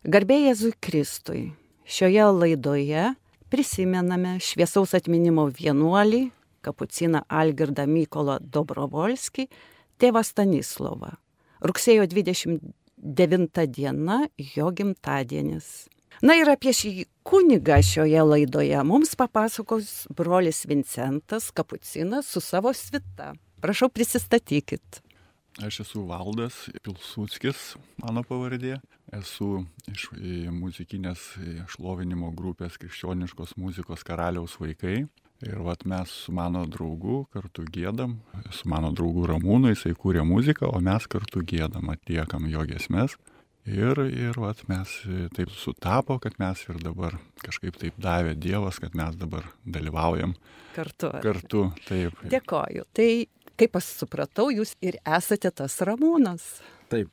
Garbėjai Jėzui Kristui. Šioje laidoje prisimename šviesaus atminimo vienuolį, kapuciną Algirdą Mykolą Dobrovolskį, tėvą Stanislovą. Rugsėjo 29 diena jo gimtadienis. Na ir apie šį kunigą šioje laidoje mums papasakos brolis Vincentas Kapucinas su savo svita. Prašau, prisistatykit. Aš esu Valdas Pilsudskis, mano pavardė. Esu iš muzikinės šlovinimo grupės krikščioniškos muzikos karaliaus vaikai. Ir vat mes su mano draugu kartu gėdam, su mano draugu Ramūnu, jisai kūrė muziką, o mes kartu gėdam, atliekam jo gesmes. Ir, ir vat mes taip sutapo, kad mes ir dabar kažkaip taip davė Dievas, kad mes dabar dalyvaujam Kartu. kartu. Taip. Dėkoju. Tai, kaip aš supratau, jūs ir esate tas Ramūnas. Taip.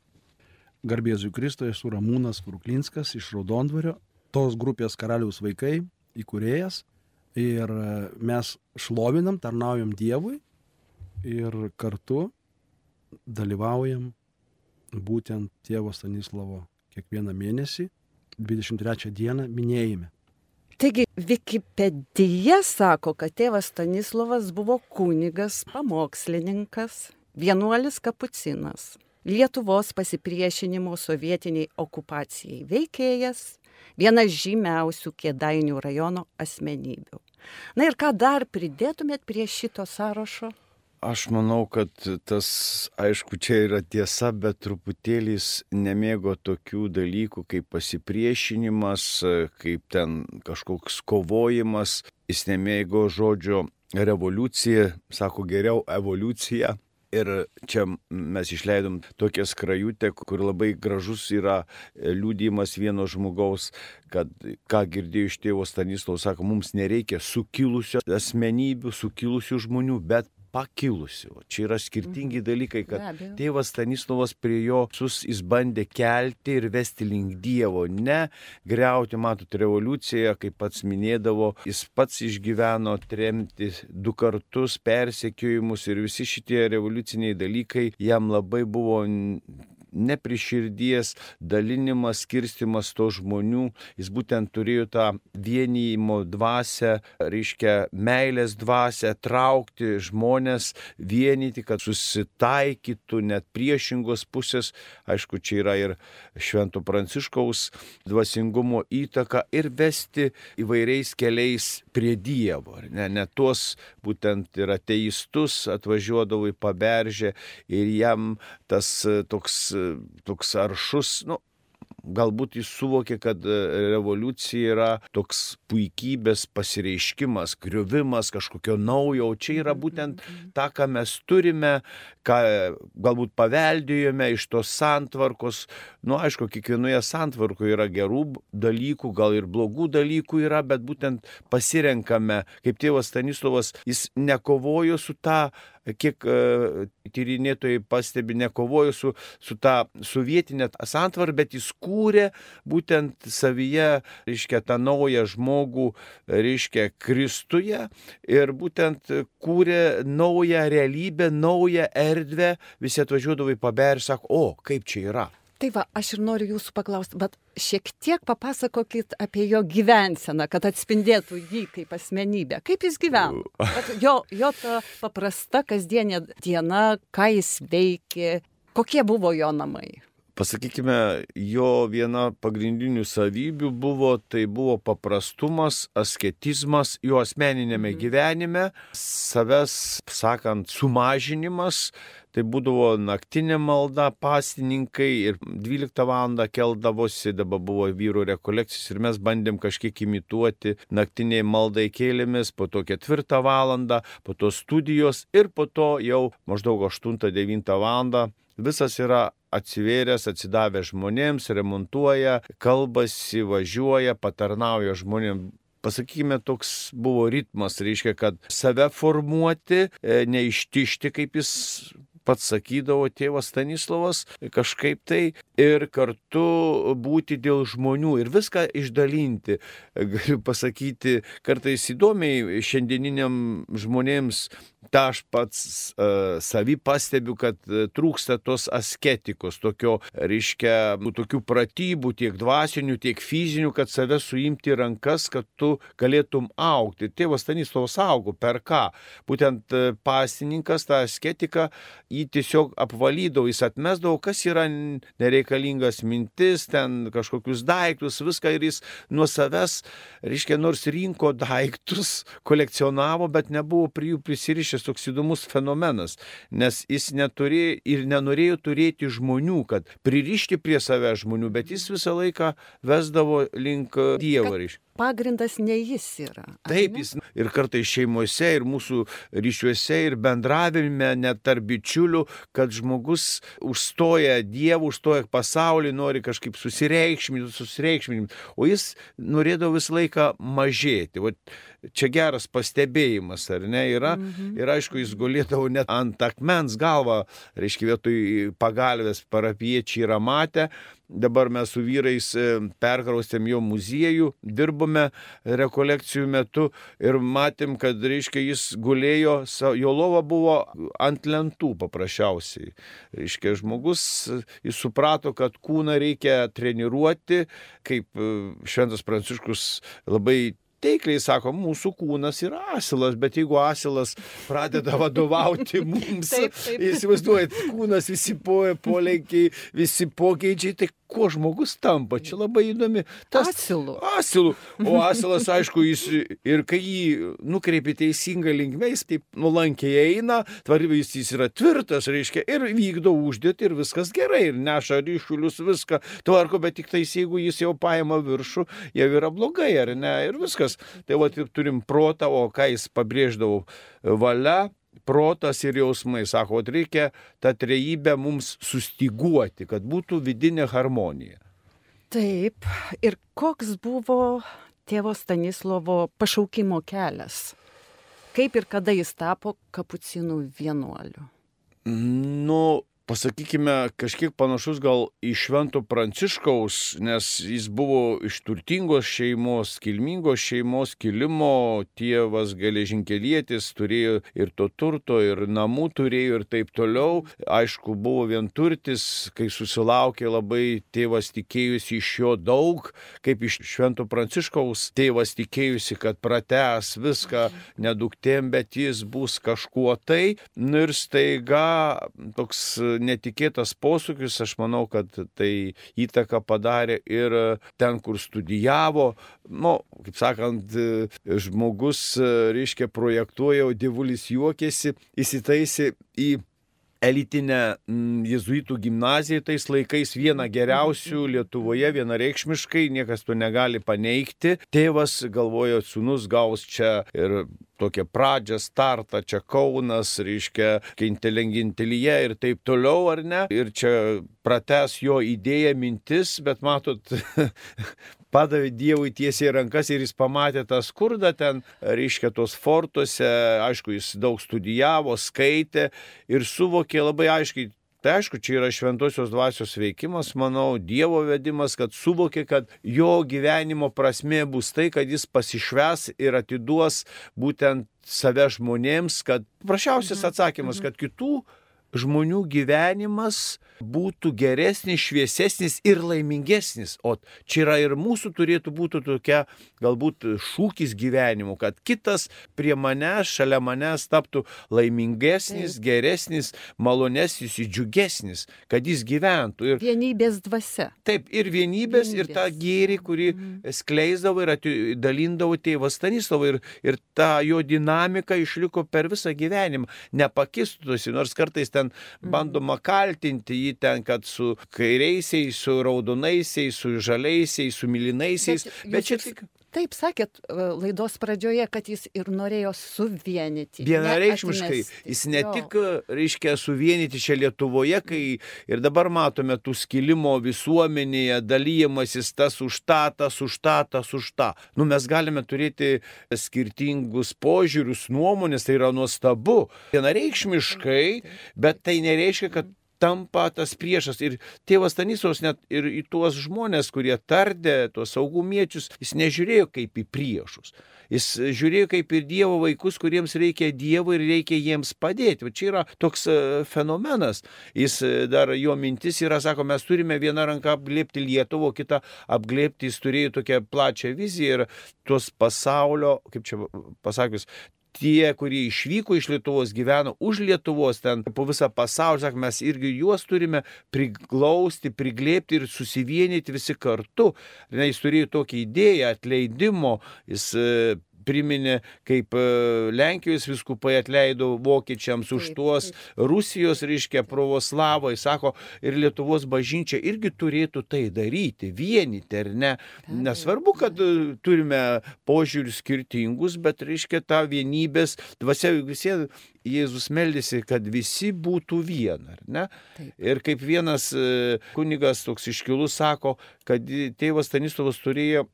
Garbėzui Kristui esu Ramūnas Kruklinskas iš Raudondvario, tos grupės karaliaus vaikai, įkūrėjas. Ir e, mes šlovinam, tarnaujam Dievui ir kartu dalyvaujam būtent tėvo Stanislovo kiekvieną mėnesį, 23 dieną minėjime. Taigi, Wikipedija sako, kad tėvas Stanislavas buvo kunigas, pamokslininkas, vienuolis kapucinas, Lietuvos pasipriešinimo sovietiniai okupacijai veikėjas, vienas žymiausių Kėdainių rajono asmenybių. Na ir ką dar pridėtumėt prie šito sąrašo? Aš manau, kad tas, aišku, čia yra tiesa, bet truputėlį jis nemėgo tokių dalykų kaip pasipriešinimas, kaip ten kažkoks kovojimas, jis nemėgo žodžio revoliucija, sako geriau evoliucija. Ir čia mes išleidom tokią skrajutę, kur labai gražus yra liūdimas vieno žmogaus, kad ką girdėjau iš tėvo Stanislavos, sako, mums nereikia sukilusių asmenybių, sukilusių žmonių, bet pakilusių. Čia yra skirtingi dalykai, kad tėvas Stanislavas prie jo sus jis bandė kelti ir vesti link Dievo, ne greuti, matot, revoliuciją, kaip pats minėdavo, jis pats išgyveno tremti du kartus persekiojimus ir visi šitie revoliuciniai dalykai jam labai buvo n- nepriširdies dalinimas, skirstimas to žmonių, jis būtent turėjo tą vienijimo dvasę, reiškia meilės dvasę, traukti žmonės, vienyti, kad susitaikytų net priešingos pusės. Aišku, čia yra ir Švento Pranciškaus dvasingumo įtaka ir vesti įvairiais keliais prie Dievo. Ne, ne tuos būtent ir ateistus atvažiuodavo į paberžę ir jam tas toks, toks aršus, nu, galbūt jis suvokė, kad e, revoliucija yra toks puikybės pasireiškimas, griovimas kažkokio naujo, o čia yra būtent ta, ką mes turime, ką galbūt paveldėjome iš tos santvarkos. Nu, aišku, kiekvienoje santvarkoje yra gerų dalykų, gal ir blogų dalykų yra, bet būtent pasirenkame, kaip tėvas Stanislavas, jis nekovojo su tą kiek e, tyrinėtojai pastebi, nekovojo su, su ta sovietinė santvarka, bet jis kūrė būtent savyje, reiškia, tą naują žmogų, reiškia, Kristuje ir būtent kūrė naują realybę, naują erdvę, visi atvažiuodavo į paberį ir sako, o kaip čia yra. Tai va, aš ir noriu jūsų paklausti, bet šiek tiek papasakokit apie jo gyvenseną, kad atspindėtų jį kaip asmenybę. Kaip jis gyveno? Jo, jo ta paprasta kasdienė diena, ką jis veikė, kokie buvo jo namai. Pasakykime, jo viena pagrindinių savybių buvo, tai buvo paprastumas, asketizmas jo asmeninėme gyvenime, savęs, sakant, sumažinimas, tai būdavo naktinė malda, pastininkai ir 12 val. keldavosi, dabar buvo vyrų rekolekcijos ir mes bandėm kažkiek imituoti naktiniai maldai kėlėmės, po to 4 val., po to studijos ir po to jau maždaug 8-9 val. Visas yra atsivėręs, atsidavęs žmonėms, remontuoja, kalbasi, važiuoja, patarnauja žmonėms. Pasakykime, toks buvo ritmas, reiškia, kad save formuoti, e, neištišti, kaip jis pats sakydavo tėvas Stanislavas, kažkaip tai ir kartu būti dėl žmonių ir viską išdalinti. Galiu pasakyti, kartais įdomiai šiandieniniam žmonėms tą aš pats uh, savy pastebiu, kad uh, trūksta tos asketikos, tokio, reiškia, nu, tokių pratybų, tiek dvasinių, tiek fizinių, kad save suimti rankas, kad tu galėtum aukti. Tėvas Stanislavas augo per ką? Būtent uh, pasininkas tą asketiką jį tiesiog apvalydavo, jis atmesdavo, kas yra nereikalingas mintis, ten kažkokius daiktus, viską ir jis nuo savęs, reiškia, nors rinko daiktus, kolekcionavo, bet nebuvo prie jų prisirišęs šis toks įdomus fenomenas, nes jis neturi ir nenorėjo turėti žmonių, kad pririšti prie save žmonių, bet jis visą laiką vesdavo link Dievo. Kad pagrindas ne jis yra. Taip, jis ir kartai šeimose, ir mūsų ryšiuose, ir bendravime, net tarp bičiulių, kad žmogus užstoja Dievų, užstoja pasaulį, nori kažkaip susireikšminti, susireikšminti, o jis norėdavo visą laiką mažėti. Vat, čia geras pastebėjimas, ar ne, yra. Mhm. Ir aišku, jis gulėdavo net ant akmens galvą, reiškia, vietoj pagalbės parapiečiai yra matę, Dabar mes su vyrais e, perkraustėm jo muziejų, dirbome rekolekcijų metu ir matėm, kad, reiškia, jis gulėjo, jo lova buvo ant lentų paprasčiausiai. Reiškia, žmogus, jis suprato, kad kūną reikia treniruoti, kaip e, Šventas Pranciškus labai taikliai sako, mūsų kūnas yra asilas, bet jeigu asilas pradeda vadovauti mums, įsivaizduojat, kūnas visi poleikiai, visi pokyčiai, tai kuo žmogus tampa. Čia labai įdomi. Tas asilų. Asilų. O asilas, aišku, jis ir kai jį nukreipi teisinga linkme, jis taip nulankiai eina, tvarvis jis yra tvirtas, reiškia, ir vykdo uždėti ir viskas gerai, ir neša ryšulius viską tvarko, bet tik tais, jeigu jis jau paima viršų, jau yra blogai, ar ne, ir viskas. Tai va, turim protą, o ką jis pabrėždavo valia, protas ir jausmai. Sako, reikia tą trejybę mums sustiguoti, kad būtų vidinė harmonija. Taip, ir koks buvo tėvo Stanislovo pašaukimo kelias? Kaip ir kada jis tapo kapucinų vienuoliu? Nu, pasakykime, kažkiek panašus gal į Švento Pranciškaus, nes jis buvo iš turtingos šeimos, kilmingos šeimos kilimo, tėvas geležinkelietis, turėjo ir to turto, ir namų turėjo ir taip toliau. Aišku, buvo vienturtis, kai susilaukė labai tėvas tikėjusi iš jo daug, kaip iš Švento Pranciškaus tėvas tikėjusi, kad prates viską neduktėm, bet jis bus kažkuo tai. Nu ir staiga toks netikėtas posūkis, aš manau, kad tai įtaką padarė ir ten, kur studijavo, nu, kaip sakant, žmogus, reiškia, projektuoja, o dievulis juokėsi, įsitaisi į elitinę mm, jezuitų gimnaziją tais laikais vieną geriausių Lietuvoje, vienareikšmiškai, niekas to negali paneigti. Tėvas galvojo, sunus gaus čia ir tokią pradžią, startą, čia Kaunas, reiškia, Kintelengintelyje ir taip toliau, ar ne? Ir čia prates jo idėja, mintis, bet matot, padavė Dievui tiesiai rankas ir jis pamatė tą skurdą ten, reiškia, tos fortuose, aišku, jis daug studijavo, skaitė ir suvokė labai aiškiai Tai aišku, čia yra šventosios dvasios veikimas, manau, Dievo vedimas, kad suvokė, kad jo gyvenimo prasme bus tai, kad jis pasišves ir atiduos būtent save žmonėms, kad paprasčiausias mhm. atsakymas, mhm. kad kitų žmonių gyvenimas būtų geresnis, šviesesnis ir laimingesnis. O čia yra ir mūsų turėtų būti tokia galbūt šūkis gyvenimo, kad kitas prie manęs, šalia manęs taptų laimingesnis, Taip. geresnis, malonesnis, džiugesnis, kad jis gyventų. Ir... Vienybės dvasia. Taip, ir vienybės, vienybės. ir tą gėrį, kurį mhm. skleisdavo ir dalindavo tėvas Stanislavai. Ir, ir ta jo dinamika išliko per visą gyvenimą. Nepakistusi, nors kartais ten mhm. bandoma kaltinti jį ten, kad su kairiaisiais, su raudonaisiais, su žaliaisiais, su milinaisiais. Bet, bet čia tik. Taip, sakėt e, laidos pradžioje, kad jis ir norėjo suvienyti. Vienareikšmiškai. Jis ne jo. tik, e, reiškia, suvienyti čia Lietuvoje, kai ir dabar matome tų skilimo visuomenėje, dalymasis tas už tą, tas už tą, tas už tą. Nu, mes galime turėti skirtingus požiūrius, nuomonės, tai yra nuostabu. Vienareikšmiškai, bet tai nereiškia, kad tampa tas priešas. Ir tėvas Stanislavas net ir į tuos žmonės, kurie tardė, tuos saugumiečius, jis nežiūrėjo kaip į priešus. Jis žiūrėjo kaip ir Dievo vaikus, kuriems reikia Dievo ir reikia jiems padėti. Va čia yra toks e, fenomenas. Jis e, dar jo mintis yra, sako, mes turime vieną ranką apglėpti Lietuvą, kitą apglėpti, jis turėjo tokią plačią viziją ir tuos pasaulio, kaip čia pasakius, tie, kurie išvyko iš Lietuvos, gyveno už Lietuvos, ten po visą pasaulį, sak, mes irgi juos turime priglausti, priglėpti ir susivienyti visi kartu. Ne, jis turėjo tokią idėją atleidimo, jis e, priminė, kaip e, Lenkijos viskupai atleido vokiečiams už tuos Rusijos, reiškia, pravoslavai, sako, ir Lietuvos bažnyčia irgi turėtų tai daryti, vienyti, ar ne. Nesvarbu, kad e, turime požiūrius skirtingus, bet, reiškia, ta vienybės dvasia visi Jėzus meldėsi, kad visi būtų viena, ar ne? Taip. Ir kaip vienas e, kunigas toks iškilus sako, kad tėvas Stanislavas turėjo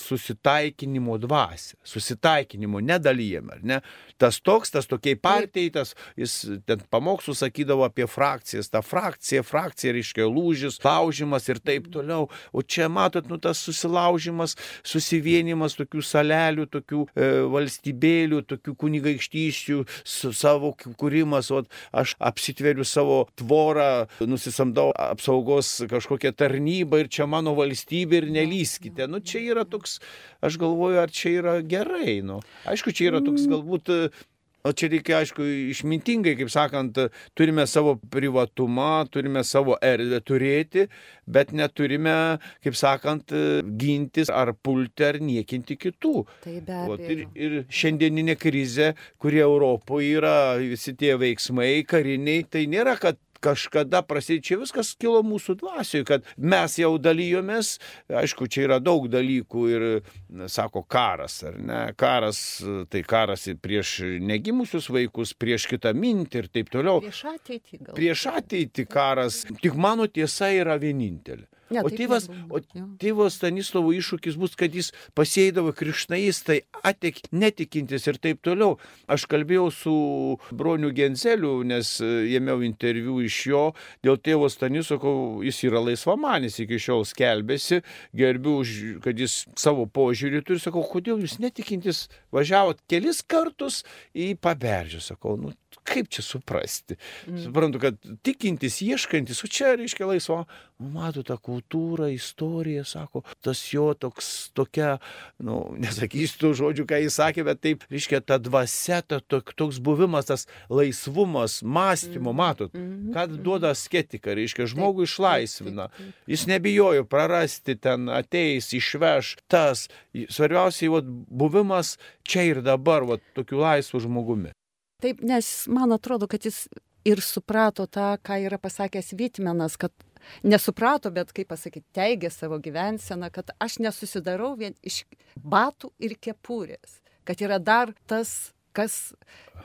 susitaikinimo dvasę, susitaikinimo nedalyjame, ar ne? Tas toks, tas tokiai partijai, tas, jis ten pamokslų sakydavo apie frakcijas, ta frakcija, frakcija reiškia lūžis, laužimas ir taip toliau. O čia matot, nu tas susilaužimas, susivienimas tokių salelių, tokių e, valstybėlių, tokių kunigaikštyščių, savo kūrimas, o aš apsitveriu savo tvorą, nusisamdau apsaugos kažkokią tarnybą ir čia mano valstybė ir nelyskite. Nu čia yra toks, aš galvoju, ar čia yra gerai. Nu. Aišku, čia yra toks galbūt O čia reikia, aišku, išmintingai, kaip sakant, turime savo privatumą, turime savo erdvę turėti, bet neturime, kaip sakant, gintis ar pulti ar niekinti kitų. Tai be abejo. Ot, ir, ir šiandieninė krizė, kurie Europoje yra, visi tie veiksmai kariniai, tai nėra, kad kažkada prasidėjo, čia viskas kilo mūsų dvasioje, kad mes jau dalyjomės, aišku, čia yra daug dalykų ir, sako, karas, ar ne, karas, tai karas prieš negimusius vaikus, prieš kitą mintį ir taip toliau. Prieš ateitį gal. Prieš ateitį karas, tik mano tiesa yra vienintelė. Ne, o tėvas, o tėvas Stanislovo iššūkis bus, kad jis pasėdavo krišnais, atek netikintis ir taip toliau. Aš kalbėjau su broniu Genzeliu, nes ėmiau interviu iš jo dėl tėvo Stanislovo, jis yra laisvamanis iki šiol skelbėsi, gerbiu, kad jis savo požiūrį turi, sakau, kodėl jūs netikintis važiavot kelis kartus į paberžę, sakau, nu kaip čia suprasti. Mm. Suprantu, kad tikintis, ieškantis, o čia reiškia laisvo, mato tą kultūrą, istoriją, sako, tas jo toks, tokia, nu, nesakysiu tų žodžių, ką jis sakė, bet taip, reiškia, ta dvasia, ta, toks buvimas, tas laisvumas, mąstymo, mm. matot, mm. ką duoda asketika, reiškia, žmogų išlaisvina. Jis nebijojo prarasti ten, ateis, išveš tas. Svarbiausiai, vat, buvimas čia ir dabar, vat, tokiu laisvu žmogumi. Taip, nes man atrodo, kad jis ir suprato tą, ką yra pasakęs Vitmenas, kad nesuprato, bet kaip pasakyti, teigė savo gyvenseną, kad aš nesusidarau vien iš batų ir kepurės, kad yra dar tas, kas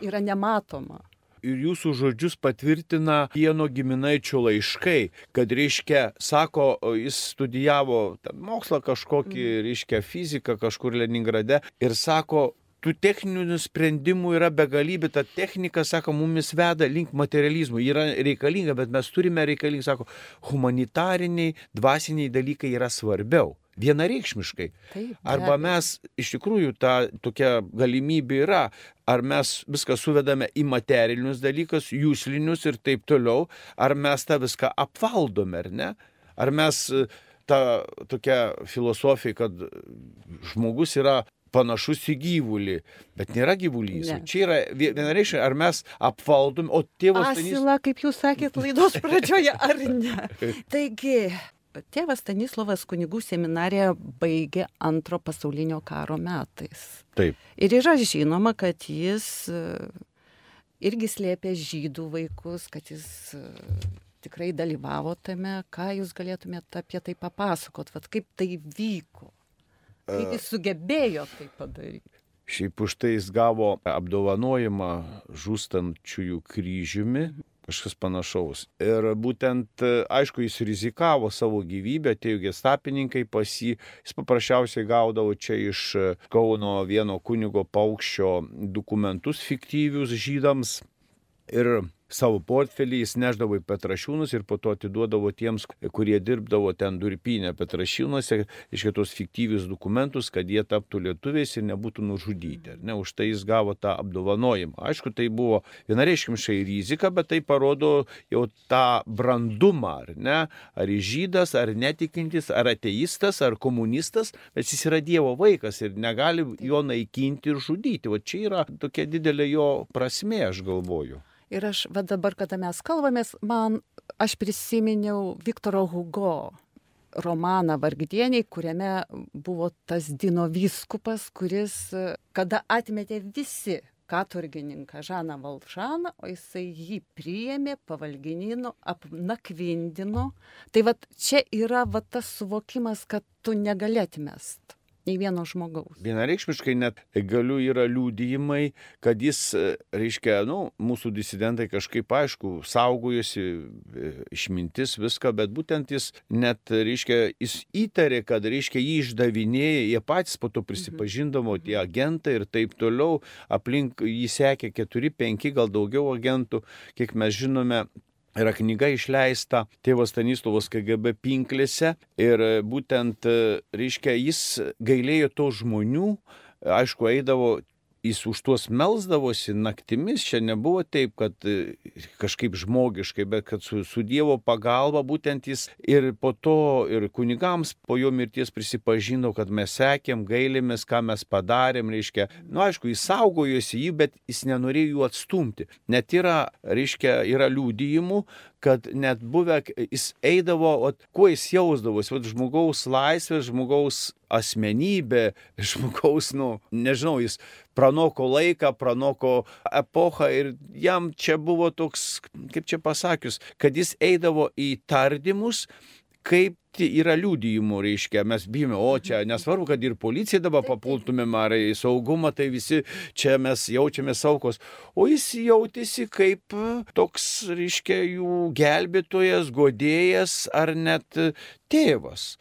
yra nematoma ir jūsų žodžius patvirtina vieno giminaičio laiškai, kad, reiškia, sako, jis studijavo mokslą kažkokį, mm. reiškia, fiziką kažkur Leningrade ir sako, tų techninių sprendimų yra begalybė, ta technika, sako, mumis veda link materializmo, yra reikalinga, bet mes turime reikalingi, sako, humanitariniai, dvasiniai dalykai yra svarbiau. Vienareikšmiškai. Taip, Arba mes iš tikrųjų ta tokia galimybė yra, ar mes viską suvedame į materialinius dalykus, jūslinius ir taip toliau, ar mes tą viską apvaldome, ar ne? Ar mes ta tokia filosofija, kad žmogus yra panašus į gyvulį, bet nėra gyvulys. Ne. Čia yra vienareiškai, ar mes apvaldom, o tėvas... Asila, kaip jūs sakėt laidos pradžioje, ar ne. Taigi, tėvas Stanislavas kunigų seminariją baigė antro pasaulinio karo metais. Taip. Ir yra žinoma, kad jis e, irgi slėpė žydų vaikus, kad jis e, tikrai dalyvavo tame, ką jūs galėtumėte apie tai papasakot, Vat kaip tai vyko. Kaip jis sugebėjo tai padaryti? Šiaip už tai jis gavo apdovanojimą žūstančiųjų kryžiumi, kažkas panašaus. Ir būtent, aišku, jis rizikavo savo gyvybę, atėjo gestapininkai pas jį, jis paprasčiausiai gaudavo čia iš Kauno vieno kunigo paukščio dokumentus fiktyvius žydams. Ir savo portfelį jis neždavo į Petrašiūnus ir po to atiduodavo tiems, kurie dirbdavo ten durpinę Petrašiūnuose, iš kitos fiktyvius dokumentus, kad jie taptų lietuviais ir nebūtų nužudyti. Ne, už tai jis gavo tą apdovanojimą. Aišku, tai buvo vienareiškimiškai rizika, bet tai parodo jau tą brandumą, ar ne, ar žydas, ar netikintis, ar ateistas, ar komunistas, bet jis yra Dievo vaikas ir negali jo naikinti ir žudyti. O čia yra tokia didelė jo prasme, aš galvoju. Ir aš, va dabar, kada mes kalbamės, man, aš prisiminiau Viktoro Hugo romaną Vargdieniai, kuriame buvo tas Dino vyskupas, kuris, kada atmetė visi katurgininką Žaną Valžaną, o jisai jį priėmė, pavalginino, apnakvindino. Tai va čia yra va tas suvokimas, kad tu negali atmest nei vieno žmogaus. Vienareikšmiškai net galiu yra liūdėjimai, kad jis, reiškia, nu, mūsų disidentai kažkaip aišku, saugojosi e, išmintis viską, bet būtent jis net, reiškia, jis įtarė, kad, reiškia, jį išdavinėja, jie patys po to mhm. prisipažindavo, tie agentai ir taip toliau, aplink jį sekė keturi, penki, gal daugiau agentų, kiek mes žinome, yra knyga išleista tėvo Stanislavos KGB pinklėse ir būtent, reiškia, jis gailėjo to žmonių, aišku, eidavo jis už tuos melsdavosi naktimis, čia nebuvo taip, kad e, kažkaip žmogiškai, bet kad su, su Dievo pagalba būtent jis ir po to ir kunigams po jo mirties prisipažino, kad mes sekėm, gailėmės, ką mes padarėm, reiškia, nu, aišku, jis saugojosi jį, bet jis nenorėjo jų atstumti. Net yra, reiškia, yra liūdėjimų, kad net buvę, jis eidavo, o kuo jis jausdavosi, o žmogaus laisvė, žmogaus asmenybė, žmogaus, nu, nežinau, jis pranoko laiką, pranoko epochą ir jam čia buvo toks, kaip čia pasakius, kad jis eidavo į tardymus, kaip yra liūdėjimų, reiškia, mes bijome, o čia nesvarbu, kad ir policija dabar papultumėm ar į saugumą, tai visi čia mes jaučiame saukos, o jis jautėsi kaip toks, reiškia, jų gelbėtojas, godėjas ar net tėvas.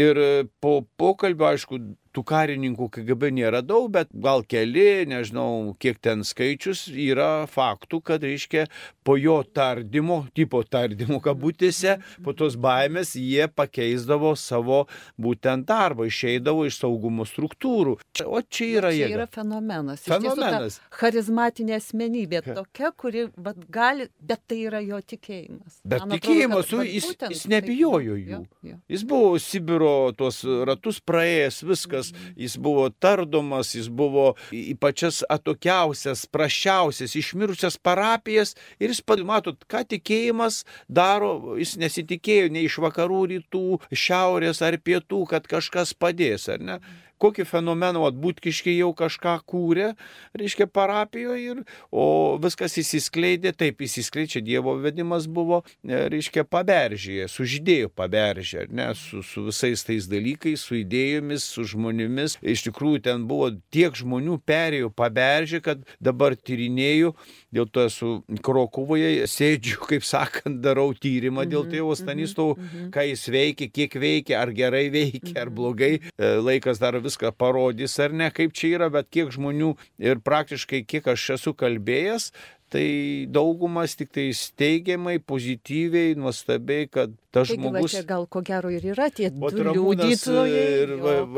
Ir po pokalbio, aišku, tų karininkų KGB nėra daug, bet gal keli, nežinau, kiek ten skaičius, yra faktų, kad, reiškia, po jo tardymo, tipo tardymo kabutėse, po tos baimės jie pakeisdavo savo būtent darbą, išeidavo iš saugumo struktūrų. O čia yra jie. Tai yra fenomenas. Fenomenas. Charizmatinė asmenybė tokia, kuri bet gali, bet tai yra jo tikėjimas. Bet Man tikėjimas, atrodo, kad, jis, jis nebijojo jų. Jo, jo. Jis buvo Sibiro tuos ratus praėjęs, viskas tardomas, jis buvo tardomas, jis buvo į pačias atokiausias, prašiausias, išmirusias parapijas ir jis, matot, ką tikėjimas daro, jis nesitikėjo nei iš vakarų rytų, šiaurės ar pietų, kad kažkas padės, ar ne? Kokį fenomeną, o būtkiškai jau kažką kūrė, reiškia, parapijoje, ir, o viskas įsiskleidė, taip įsiskleidžia, Dievo vedimas buvo, e, reiškia, paberžyje, sužydėjo paberžyje, ne, su, su visais tais dalykais, su idėjomis, su žmonėmis. Iš tikrųjų, ten buvo tiek žmonių perėjo paberžyje, kad dabar tyrinėjau, dėl to esu Krokuvoje, sėdžiu, kaip sakant, darau tyrimą dėl tėvo mhm, Stanislovo, mhm, mhm. ką jis veikia, kiek veikia, ar gerai veikia, ar blogai. E, laikas dar viską parodys ar ne, kaip čia yra, bet kiek žmonių ir praktiškai kiek aš esu kalbėjęs, tai daugumas tik tai steigiamai, pozityviai, nuostabiai, kad tas Taigi, žmogus... Va, gal ko gero ir yra tie liūdytojai, ir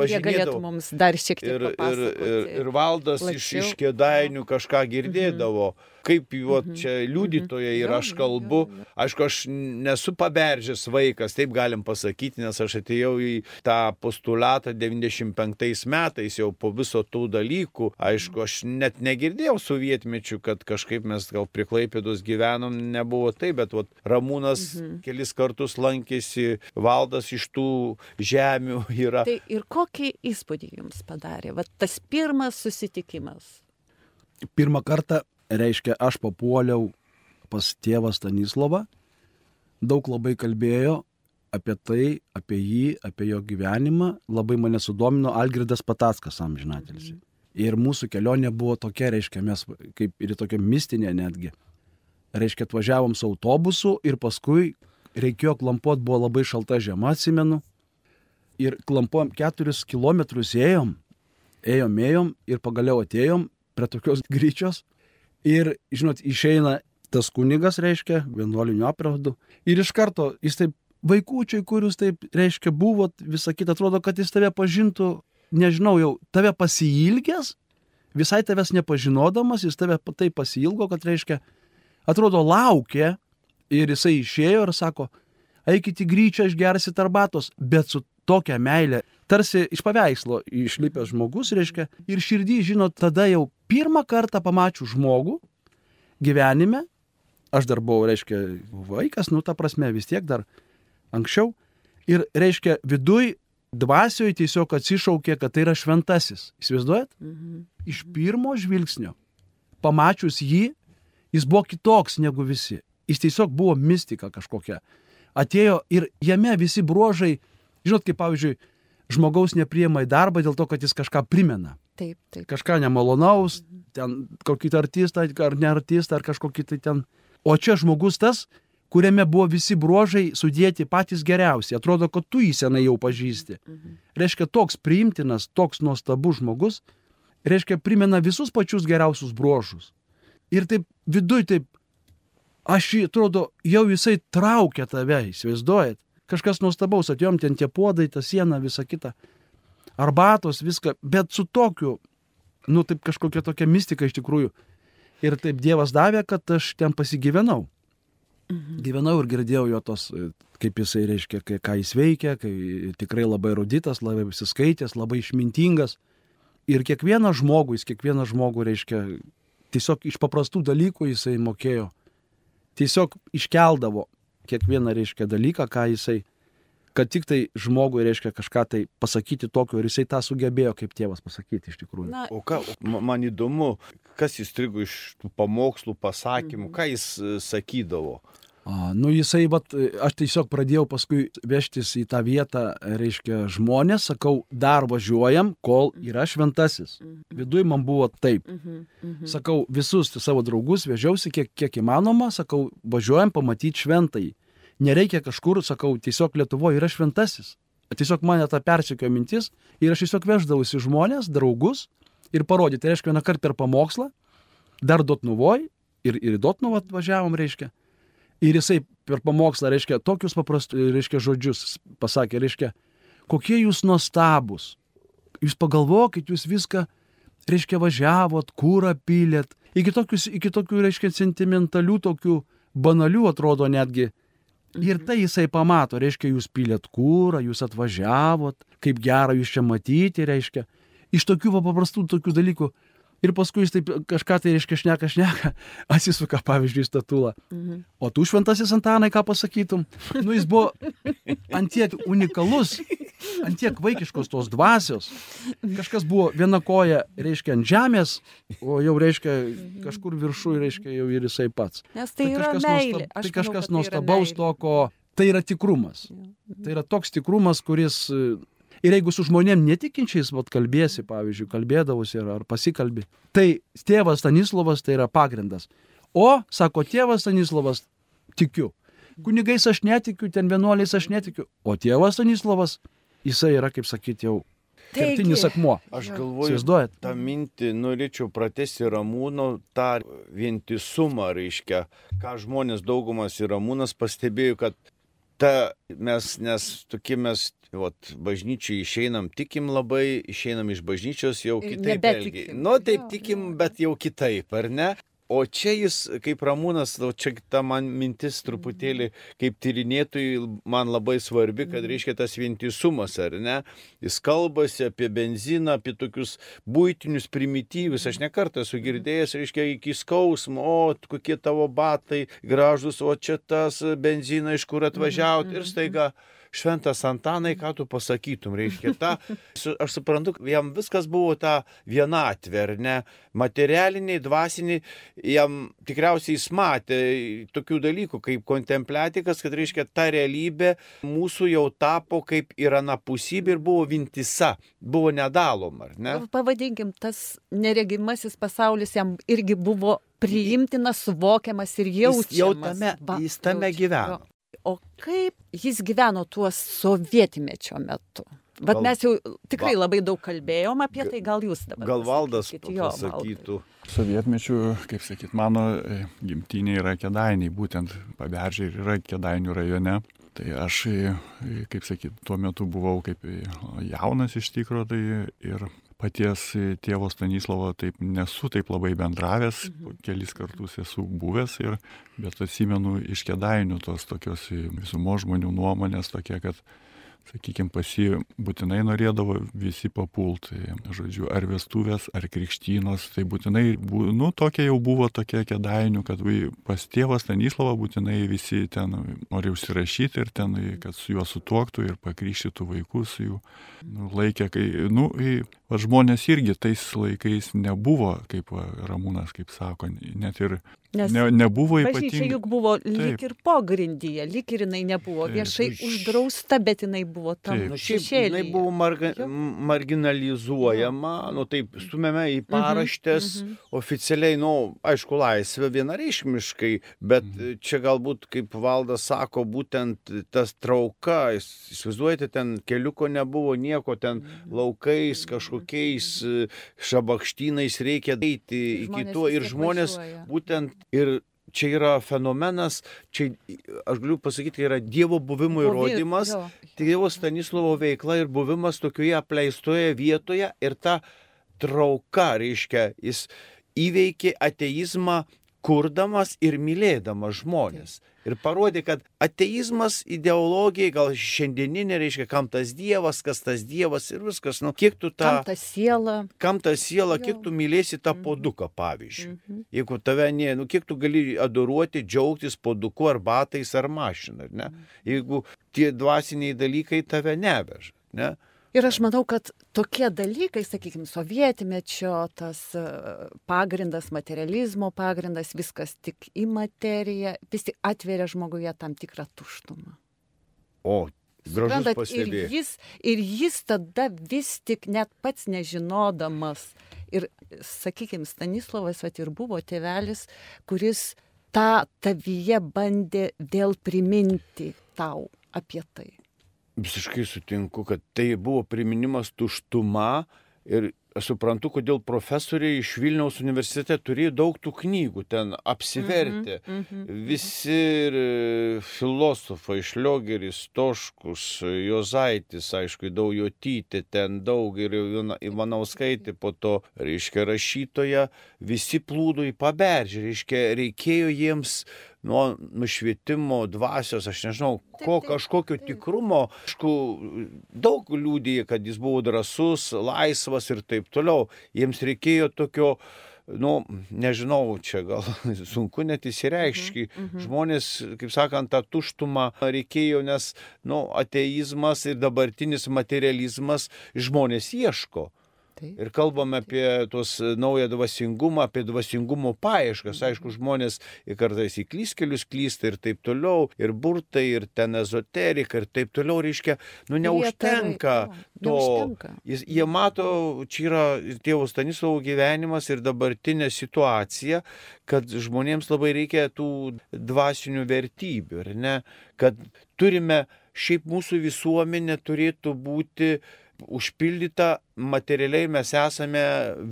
jie galėtų mums dar šiek tiek ir, ir, ir, ir valdas plačiau. iš, iš kėdainių kažką girdėdavo. Mhm kaip juo mhm. čia mhm. liudytoja ir aš kalbu. Aišku, aš nesu paberžęs vaikas, taip galim pasakyti, nes aš atėjau į tą postulatą 95 metais jau po viso tų dalykų. Aišku, aš net negirdėjau sovietmečių, kad kažkaip mes gal prie Klaipėdos gyvenom, nebuvo taip, bet vat, Ramūnas mhm. kelis kartus lankėsi, valdas iš tų žemių yra. Tai ir kokį įspūdį jums padarė, vat tas pirmas susitikimas? Pirmą kartą reiškia, aš papuoliau pas tėvą Stanislavą, daug labai kalbėjo apie tai, apie jį, apie jo gyvenimą, labai mane sudomino Algirdas Pataskas amžinatelis. Ir mūsų kelionė buvo tokia, reiškia, mes kaip ir tokia mistinė netgi. Reiškia, atvažiavom su autobusu ir paskui reikėjo klampuoti, buvo labai šalta žiema, atsimenu. Ir klampuojam keturis kilometrus ėjom, ėjom, ėjom ir pagaliau atėjom prie tokios gryčios, Ir, žinot, išeina tas kunigas, reiškia, vienuolinių apraudu. Ir iš karto jis taip, vaikučiai, kurius taip, reiškia, buvo, visą kitą atrodo, kad jis tave pažintų, nežinau, jau tave pasilgęs, visai tavęs nepažinodamas, jis tave taip pasilgo, kad, reiškia, atrodo, laukė ir jisai išėjo ir sako, eikit į gryčią, išgersit arbatos, bet su tokia meilė, tarsi iš paveikslo išlipęs žmogus, reiškia, ir širdį, žinot, tada jau pirmą kartą pamačiau žmogų gyvenime, aš dar buvau, reiškia, vaikas, nu, ta prasme, vis tiek dar anksčiau, ir, reiškia, viduj dvasioje tiesiog atsišaukė, kad tai yra šventasis. Įsivaizduojat? Mhm. Iš pirmo žvilgsnio, pamačius jį, jis buvo kitoks negu visi. Jis tiesiog buvo mistika kažkokia. Atėjo ir jame visi bruožai, žinot, kaip pavyzdžiui, žmogaus nepriema į darbą dėl to, kad jis kažką primena. Taip, taip. Kažką nemalonaus, mhm. ten kokį tai artistą ar ne artistą, ar kažkokį tai ten. O čia žmogus tas, kuriame buvo visi bruožai sudėti patys geriausi. Atrodo, kad tu jį senai jau pažįsti. Mhm. Reiškia, toks priimtinas, toks nuostabus žmogus, reiškia, primena visus pačius geriausius bruožus. Ir taip viduj taip, aš jį, atrodo, jau jisai traukia tave, įsivaizduojat. Kažkas nuostabaus, atjom ten tie puodai, ta siena, visa kita. Arbatos, viską, bet su tokiu, nu taip kažkokia tokia mistika iš tikrųjų. Ir taip Dievas davė, kad aš ten pasigyvenau. Mhm. Gyvenau ir girdėjau jo tos, kaip jisai reiškia, kai, ką jis veikia, kai tikrai labai ruditas, labai visiskaitęs, labai išmintingas. Ir kiekvieną žmogų, jis kiekvieną žmogų reiškia, tiesiog iš paprastų dalykų jisai mokėjo. Tiesiog iškeldavo kiekvieną reiškia dalyką, ką jisai, kad tik tai žmogui reiškia kažką tai pasakyti tokio ir jisai tą sugebėjo kaip tėvas pasakyti iš tikrųjų. Na, o ką, man įdomu, kas įstrigo iš tų pamokslų, pasakymų, mhm. ką jis e, sakydavo? A, nu jisai, vat, aš tiesiog pradėjau paskui vežtis į tą vietą, reiškia, žmonės, sakau, dar važiuojam, kol yra šventasis. Mhm. Viduje man buvo taip. Mhm, sakau, visus savo draugus vežiausi kiek, kiek įmanoma, sakau, važiuojam pamatyti šventai. Nereikia kažkur, sakau, tiesiog Lietuvoje yra šventasis. Tiesiog mane tą persikio mintis ir aš tiesiog veždavausi žmonės, draugus ir parodyti. Tai reiškia, vieną kartą per pamokslą, dar Dotnuvoj ir, ir Dotnuvą atvažiavom, reiškia. Ir jisai per pamokslą, reiškia, tokius paprastus, reiškia, žodžius pasakė, reiškia, kokie jūs nuostabus. Jūs pagalvokit, jūs viską, reiškia, važiavot, kūrą pylėt. Iki, tokius, iki tokių, reiškia, sentimentalių, tokių banalių atrodo netgi. Ir tai jisai pamato, reiškia, jūs pylėt kūrą, jūs atvažiavot, kaip gera jūs čia matyti, reiškia. Iš tokių paprastų tokių dalykų Ir paskui jis taip kažką tai reiškia šneka, šneka, atsisuka, pavyzdžiui, statulą. Mhm. O tu šventasis Antanai, ką pasakytum? Nu, jis buvo antiek unikalus, antiek vaikiškos tos dvasios. Kažkas buvo viena koja, reiškia, ant žemės, o jau, reiškia, kažkur viršų, reiškia, jau ir jisai pats. Nes tai, tai yra meilė. Tai kažkas tai nuostabaus toko, tai yra tikrumas. Tai yra toks tikrumas, kuris Ir jeigu su žmonėm netikinčiais, vat kalbėsi, pavyzdžiui, kalbėdavusi ar, ar pasikalbi, tai tėvas Stanislavas tai yra pagrindas. O, sako tėvas Stanislavas, tikiu. Kunigais aš netikiu, ten vienuoliais aš netikiu. O tėvas Stanislavas, jisai yra, kaip sakyti, jau kertinis akmuo. Aš galvoju, Įsivaizduojat? tą mintį norėčiau pratesti Ramūno, tą vientisumą, reiškia, ką žmonės daugumas ir Ramūnas pastebėjo, kad ta mes, nes tokie mes Vat, bažnyčiai išeinam, tikim labai, išeinam iš bažnyčios jau kitaip. Elgi. Nu, taip tikim, bet jau kitaip, ar ne? O čia jis, kaip Ramūnas, čia ta man mintis truputėlį kaip tyrinėtojui man labai svarbi, kad mhm. reiškia tas vientisumas, ar ne? Jis kalbasi apie benziną, apie tokius būtinius primityvius. Aš nekartą esu girdėjęs, reiškia, iki skausmo, o kokie tavo batai gražus, o čia tas benzinas, iš kur atvažiauti mhm, ir staiga. -hmm šventas Antanai, ką tu pasakytum, reiškia, ta, aš suprantu, jam viskas buvo ta vienatvė, ar ne, materialiniai, dvasiniai, jam tikriausiai jis matė tokių dalykų kaip kontempliatikas, kad reiškia, ta realybė mūsų jau tapo kaip ir anapusybė ir buvo vintisa, buvo nedaloma, ar ne? Pavadinkim, tas neregimasis pasaulis jam irgi buvo priimtinas, suvokiamas ir jaučiamas. Jis jau tame, jis tame gyveno. O kaip jis gyveno tuo sovietmečio metu? Bet Gal- mes jau tikrai Va- labai daug kalbėjom apie tai, gal jūs dabar. Gal valdas pasakytų. Sovietmečių, kaip sakyt, mano e, gimtinė yra Kedainiai, būtent paberžė ir yra Kedainių rajone. Tai aš, e, e, kaip sakyt, tuo metu buvau kaip jaunas iš tikrųjų, tai ir paties e, tėvo Stanislovo taip nesu taip labai bendravęs, kelis kartus esu buvęs, ir, bet atsimenu iš Kedainių tos tokios e, visumo žmonių nuomonės tokia, kad sakykime, pas jį būtinai norėdavo visi papulti. Žodžiu, ar vestuvės, ar krikštynos, tai būtinai, nu, tokia jau buvo tokia kėdainių, kad pas tėvą Stanislavą būtinai visi ten nori užsirašyti ir ten, kad su juo sutuoktų ir pakrikštytų vaikus jų. Nu, laikė, kai, nu, va, žmonės irgi tais laikais nebuvo, kaip va, Ramūnas, kaip sako, net ir Nes ne, nebuvo Bažnyčia ypatingai. juk buvo lyg Taip. ir pogrindyje, lyg ir jinai nebuvo Taip. viešai Iš- uždrausta, bet jinai buvo tam. Nu, šešėlyje. jinai buvo marga, marginalizuojama, nu taip, stumiame į paraštės, mhm. oficialiai, nu, aišku, laisvė vienareišmiškai, bet Mhm. e, čia galbūt, kaip valdas sako, būtent tas trauka, įsivaizduojate, ten keliuko nebuvo, nieko ten Mhm. laukais, kažkokiais e, šabakštynais reikia eiti iki to ir žmonės važiuoja. būtent ir čia yra fenomenas, čia aš galiu pasakyti, yra Dievo buvimo Buvi- įrodymas. Tėvo Stanislovo veikla ir buvimas tokioje apleistoje vietoje ir ta trauka, reiškia, jis įveikė ateizmą kurdamas ir mylėdamas žmonės. Ir parodė, kad ateizmas ideologija, gal šiandieninė, reiškia, kam tas Dievas, kas tas Dievas ir viskas, nu, kiek tu tą, Kam ta siela. kam ta siela, kiek tu mylėsi tą Mhm. poduką, pavyzdžiui. Mhm. Jeigu tave ne, nu kiek tu gali adoruoti, džiaugtis poduku ar batais ar mašina, ar ne? Jeigu tie dvasiniai dalykai tave neveža, ne? Ir aš manau, kad tokie dalykai, sakykime, sovietmečio, tas e, pagrindas, materializmo pagrindas, viskas tik į materiją, vis tik atveria žmoguje tam tikrą tuštumą. O, gražus Suprantat, ir pastebėjimas. jis, ir jis tada vis tik net pats nežinodamas. Ir, sakykime, Stanislavas vat, ir buvo tėvelis, kuris tą tavyje bandė vėl priminti tau apie tai. Visiškai sutinku, kad tai buvo priminimas tuštuma ir suprantu, kodėl profesoriai iš Vilniaus universitete turėjo daug tų knygų ten apsivertė. Mhm, mhm. Visi ir e, filosofai, Šliogeris, Toškus, Jozaitis, aišku, Daujotytė, ten daug ir Ivana- Ivanauskaitė, po to, reiškia, rašytoja, visi plūdo į paberžę, reiškia, reikėjo jiems nuo nušvietimo dvasios, aš nežinau, ko, kažkokio tikrumo, aišku, daug liūdėjo, kad jis buvo drasus, laisvas ir taip toliau. Jiems reikėjo tokio, nu, nežinau, čia gal sunku net įsireikšti. mhm. Žmonės, kaip sakant, tą tuštumą reikėjo, nes, nu, ateizmas ir dabartinis materializmas žmonės ieško. Taip. Ir kalbame apie tos naują dvasingumą, apie dvasingumo paieškas. Aišku, žmonės kartais į klyskelius klysta ir taip toliau, ir burtai, ir ten ezoterika, ir taip toliau, reiškia, nu neužtenka to. neužtenka. Jis, jie mato, čia yra tėvo Stanislovo gyvenimas ir dabartinė situacija, kad žmonėms labai reikia tų dvasinių vertybių, ar ne? Kad turime, šiaip mūsų visuomenė turėtų būti užpildyta materialiai mes esame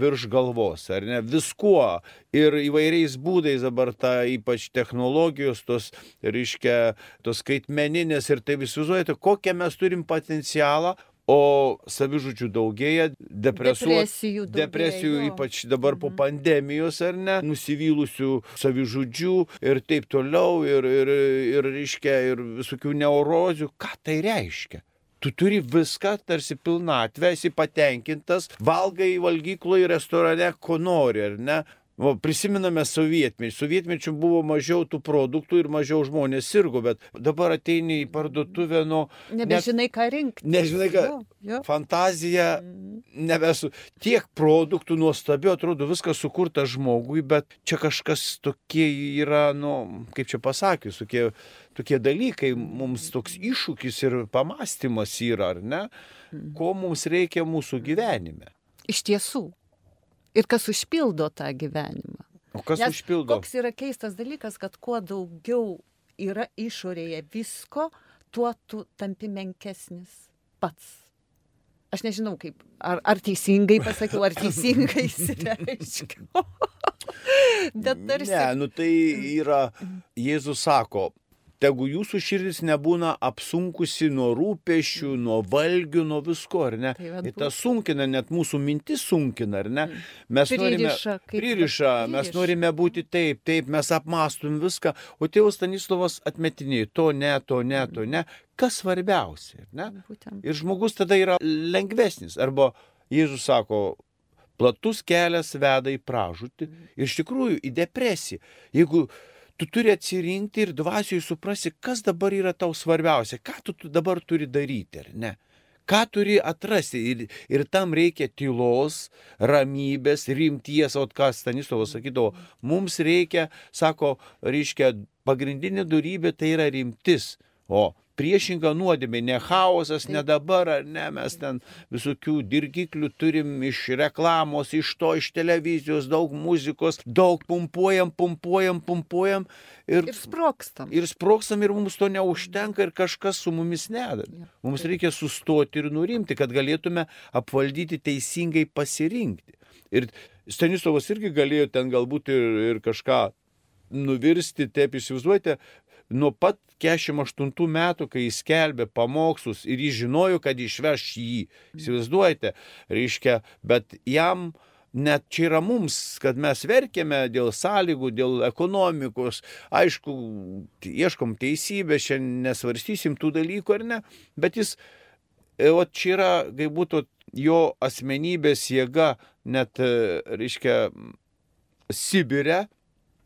virš galvos, ar ne, viskuo ir įvairiais būdais dabar ta ypač technologijos, tos, reiškia, tos skaitmeninės ir tai įsivaizduojate, kokią mes turim potencialą, o savižudžių daugėja, Depresijų daugėja, depresijų ypač dabar po Mhm. pandemijos ar ne, nusivylusių savižudžių ir taip toliau, ir, ir, ir, reiškia, ir visokių neurozių. Ką tai reiškia? Tu turi viską, tarsi pilnatvę, esi patenkintas, valgai valgykloje, restorane, ko nori, ar ne? O prisiminame sovietmetį. Sovietmečių buvo mažiau tų produktų ir mažiau žmonės sirgo, bet dabar ateini į parduotuvę, nu, Nebežinai, ką rinkti. Nežinai, ką- Jo, jo. fantazija Mhm. nebesu. Tiek produktų nuostabių, atrodo viskas sukurta žmogui, bet čia kažkas tokie yra, nu, kaip čia pasakius, tokie, tokie dalykai, mums toks iššūkis ir pamastymas yra, ar ne? Ko mums reikia mūsų gyvenime. Iš tiesų. Ir kas užpildo tą gyvenimą. O kas Nes užpildo? Koks yra keistas dalykas, kad kuo daugiau yra išorėje visko, tuo tu tampi menkesnis pats. aš nežinau kaip, ar, ar teisingai pasakiau, ar teisingai išsireiškiau. Bet tarsi. Ne, nu tai yra, Jėzus sako, tegu jūsų širdis nebūna apsunkusi nuo rūpešių, nuo valgių, nuo visko, ar ne? Tai Ir tas sunkina, net mūsų mintis sunkina, ar ne? Mes norime, Pririša, kaip- pririša, mes norime būti taip, taip, mes apmastum viską, o tėvas Stanislavas atmetiniai, to ne, to ne, to ne. Kas svarbiausia, ar ne? Būtent. Ir žmogus tada yra lengvesnis. Arba Jėzus sako, platus kelias veda į pražūtį ir iš tikrųjų į depresiją. Jeigu tu turi atsirinkti ir dvasijoje suprasi, kas dabar yra tau svarbiausia, ką tu, tu dabar turi daryti, ar ne? Ką turi atrasti ir, ir tam reikia tylos, ramybės, rimties, o ką Stanislavas sakydavo, mums reikia, sako, reiškia, pagrindinė darybė tai yra rimtis, o priešinga nuodėmė, ne chaosas, ne dabar, ar ne, mes ten visokių dirgiklių turim iš reklamos, iš to, iš televizijos, daug muzikos, daug pumpuojam, pumpuojam, pumpuojam ir, Ir sprokstam. ir sprokstam ir mums to neužtenka ir kažkas su mumis nedada. Mums reikia sustoti ir nurimti, kad galėtume apvaldyti teisingai pasirinkti. Ir Stanislavas irgi galėjo ten galbūt ir, ir kažką nuvirsti, taip įsivaizduojate, nuo pat 48 metų, kai jis skelbė pamokslus ir jis žinojo, kad išveš jį. Įsivaizduojate, reiškia, bet jam net čia yra mums, kad mes verkėme dėl sąlygų, dėl ekonomikos, aišku, ieškom teisybės, šiandien nesvarstysim tų dalykų ar ne, bet jis, e, o čia yra, kaip būtų jo asmenybės jėga, net, e, reiškia, Sibire,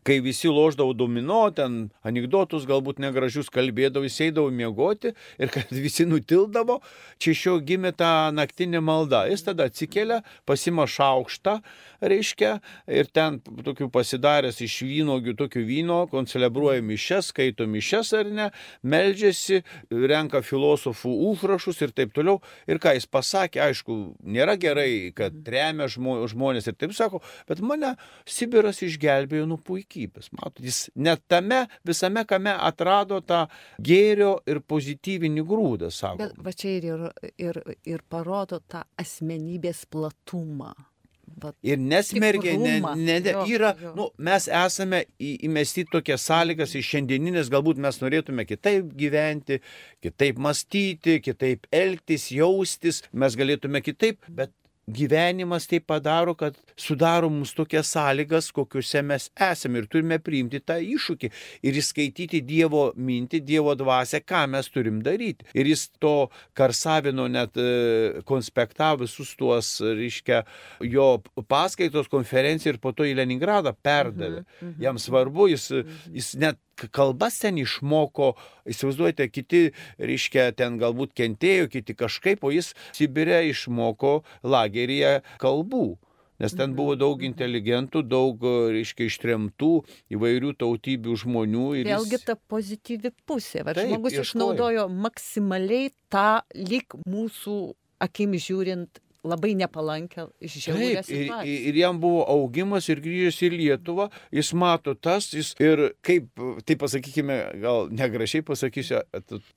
kai visi loždavo domino, ten anegdotus galbūt negražius kalbėdavo, jis eidavo miegoti ir kad visi nutildavo, čia iš jo gimė ta naktinė malda. Jis tada atsikelia, pasima šaukštą, reiškia, ir ten tokių pasidaręs iš vynogių, tokių vyno, koncelebruoja mišes, skaito mišes ar ne, meldžiasi, renka filosofų užrašus ir taip toliau. Ir ką jis pasakė, aišku, nėra gerai, kad remia žmo- žmonės ir taip sako, bet mane Sibiras išgelbėjo nuo puikybės. Matot, jis net tame visame, kame atrado tą gėrio ir pozityvinį grūdą savo. Bet va čia ir, ir, ir, parodo tą asmenybės platumą. Vat, Ir nesmergia, ne, ne, ne, Jo, yra, jo. nu, mes esame į- įmesti į tokias sąlygas iš šiandieninės, galbūt mes norėtume kitaip gyventi, kitaip mąstyti, kitaip elgtis, jaustis, mes galėtume kitaip, bet gyvenimas tai padaro, kad sudaro mums tokias sąlygas, kokiuose mes esame ir turime priimti tą iššūkį ir įskaityti Dievo mintį, Dievo dvasę, ką mes turim daryti. Ir jis to Karsavino net e, konspektavo visus tuos, reiškia, jo paskaitos konferenciją ir po to į Leningradą perdavė. Jam svarbu, jis, jis net kalbas ten išmoko, įsivaizduojate, kiti, reiškia, ten galbūt kentėjo, kiti kažkaip, o jis Sibirė išmoko lageryje kalbų. Nes ten buvo daug inteligentų, daug, reiškia, ištremtų įvairių tautybių žmonių. ir Vėlgi jis- ta pozityvi pusė. Taip, žmogus išnaudojo maksimaliai tą lyg mūsų akim žiūrint labai nepalankę žiaurę Taip, ir, situaciją. ir jam buvo augimas ir grįžęs į Lietuvą, jis mato tas, jis ir kaip, tai pasakykime, gal negražiai pasakysiu,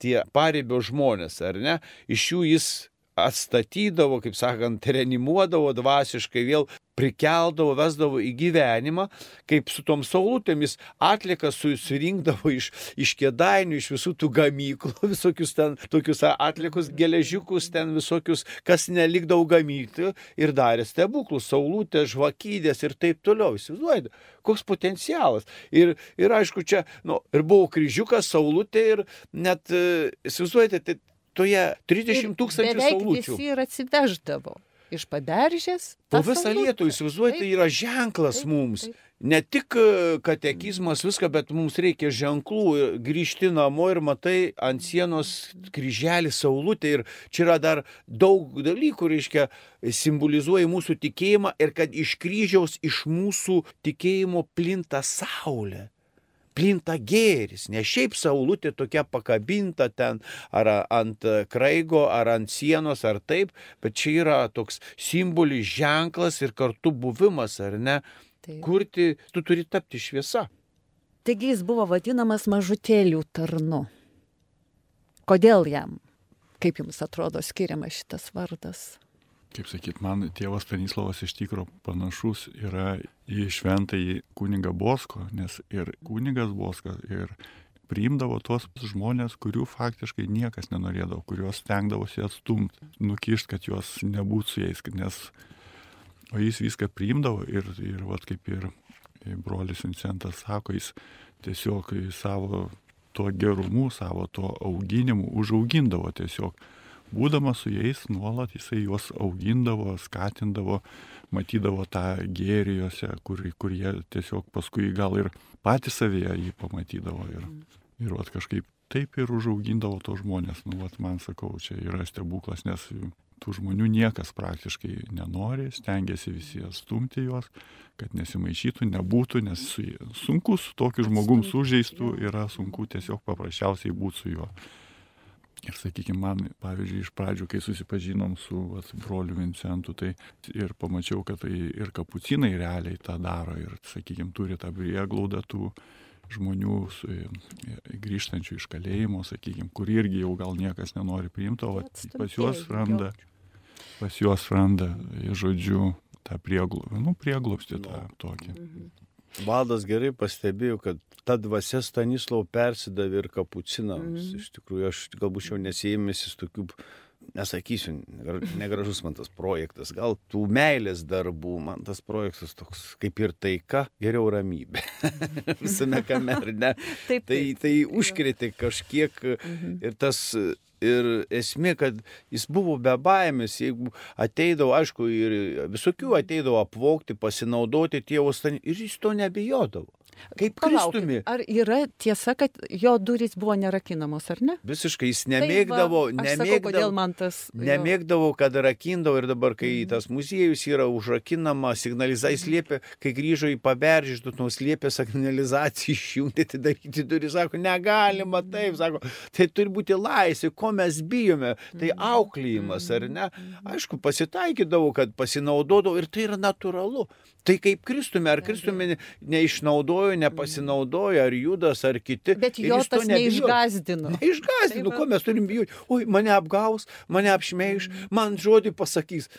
tie paribio žmonės, ar ne, iš jų jis atstatydavo, kaip sakant, reanimuodavo dvasiškai, vėl prikeldavo, vesdavo į gyvenimą, kaip su tom saulutėmis atlikas susirinkdavo iš, iš kėdainių, iš visų tų gamyklų, visokius ten tokius atlikus, geležiukus, ten visokius, kas nelikdavo gamyti ir darė stebuklus, saulutės, žvakydės ir taip toliau. Įsivaizduojate, koks potencialas. Ir, ir aišku, čia, nu, ir buvo kryžiukas, saulutė ir net, e, įsivaizduojate, tai toje 30 tūkstančių saulučių. visi ir atsiveždavo iš paberžės. Po visą. Lietuvą, įsivaizduojate, Taip, yra ženklas taip, mums. taip. Ne tik e, katekizmas, viską, bet mums reikia ženklų. Ir Grįžti namo ir matai ant sienos kryželį saulutę. Ir čia yra dar daug dalykų, reiškia, simbolizuoja mūsų tikėjimą ir kad iš kryžiaus, iš mūsų tikėjimo plinta saulė. Plinta gėris, ne šiaip saulutė tokia pakabinta ten ar ant kraigo, ar ant sienos, ar taip, bet čia yra toks simbolis, ženklas ir kartu buvimas, ar ne? Taip. Kurti, tu turi tapti šviesa. Taigi jis buvo vadinamas mažutėlių tarnu. Kodėl jam? Kaip jums atrodo skiriamas šitas vardas? Kaip sakyt, man tėvas Stanislavas iš tikro panašus yra į šventąjį kunigą Bosko, nes ir kunigas Bosko, ir priimdavo tuos žmonės, kurių faktiškai niekas nenorėdavo, kuriuos stengdavosi atstumti, nukišti, kad juos nebūtų su jais, nes o jis viską priimdavo ir, ir vat, kaip ir brolis Vincentas sako, jis tiesiog savo tuo gerumu, savo tuo auginimu užaugindavo tiesiog. Būdamas su jais nuolat jisai juos augindavo, skatindavo, matydavo tą gėrį juose, kur, kur jie tiesiog paskui gal ir patys savyje jį pamatydavo. Ir, ir vat, kažkaip taip ir užaugindavo to žmonės. Nu, vat, man sakau, čia yra stebuklas, nes tų žmonių niekas praktiškai nenori, stengiasi visi atstumti juos, kad nesimaišytų, nebūtų, nes su, sunku su tokiu žmogum sužeistų, yra sunku tiesiog paprasčiausiai būti su juo. Ir sakykime, man, pavyzdžiui, iš pradžių, kai susipažinom su vat, broliu Vincentu, tai ir pamačiau, kad tai ir kapucinai realiai tą daro ir, sakykime, turi tą prieglaudą tų žmonių su, grįžtančių iš kalėjimo, sakykime, kur irgi jau gal niekas nenori priimti, o pas juos randa, pas juos randa, žodžiu, tą prieglobstį, nu, prieglobstį tą tokį. Mhm. Valdas gerai pastebėjo, kad ta dvasia Stanislau persidavė ir kapucinams. Mm. Iš tikrųjų, aš galbūt jau nesijėmėsis tokių, nesakysiu, negražus man tas projektas, gal tų meilės darbų, man tas projektas toks kaip ir taika, geriau ramybė. Visame kame, ar ne? Taip, taip. Tai, tai užkrėtė kažkiek mhm. ir tas Ir esmė, kad jis buvo be baimės, jeigu ateidavo, aišku, ir visokių ateidavo apvokti, pasinaudoti tėvo stanį, ir jis to nebijodavo. Kaip Kristumi. Ar yra tiesa, kad jo durys buvo nerakinamos, ar ne? Visiškai jis nemėgdavo, tai va, nemėgdavo, sakau, man tas, nemėgdavo, kad rakindavo ir dabar, kai mm. tas muziejus yra užrakinama, signalizai slėpė, kai grįžo į paberžį, tu slėpė signalizaciją išjungti, tai daryti durys, sako, negalima taip, sako, tai turi būti laisvė, ko mes bijome, tai mhm. auklėjimas, ar ne? Mhm. Aišku, pasitaikydavo, kad pasinaudodavo ir tai yra natūralu. Tai kaip Kristumi, ar Kristumi neišnaudojo, nepasinaudojo, ar Judas, ar kiti. Bet jo tas neišgazdino. Neišgazdino, tai ko mes turim bijoti. Oi, mane apgaus, mane apšmeiš, mm. man žodį pasakys.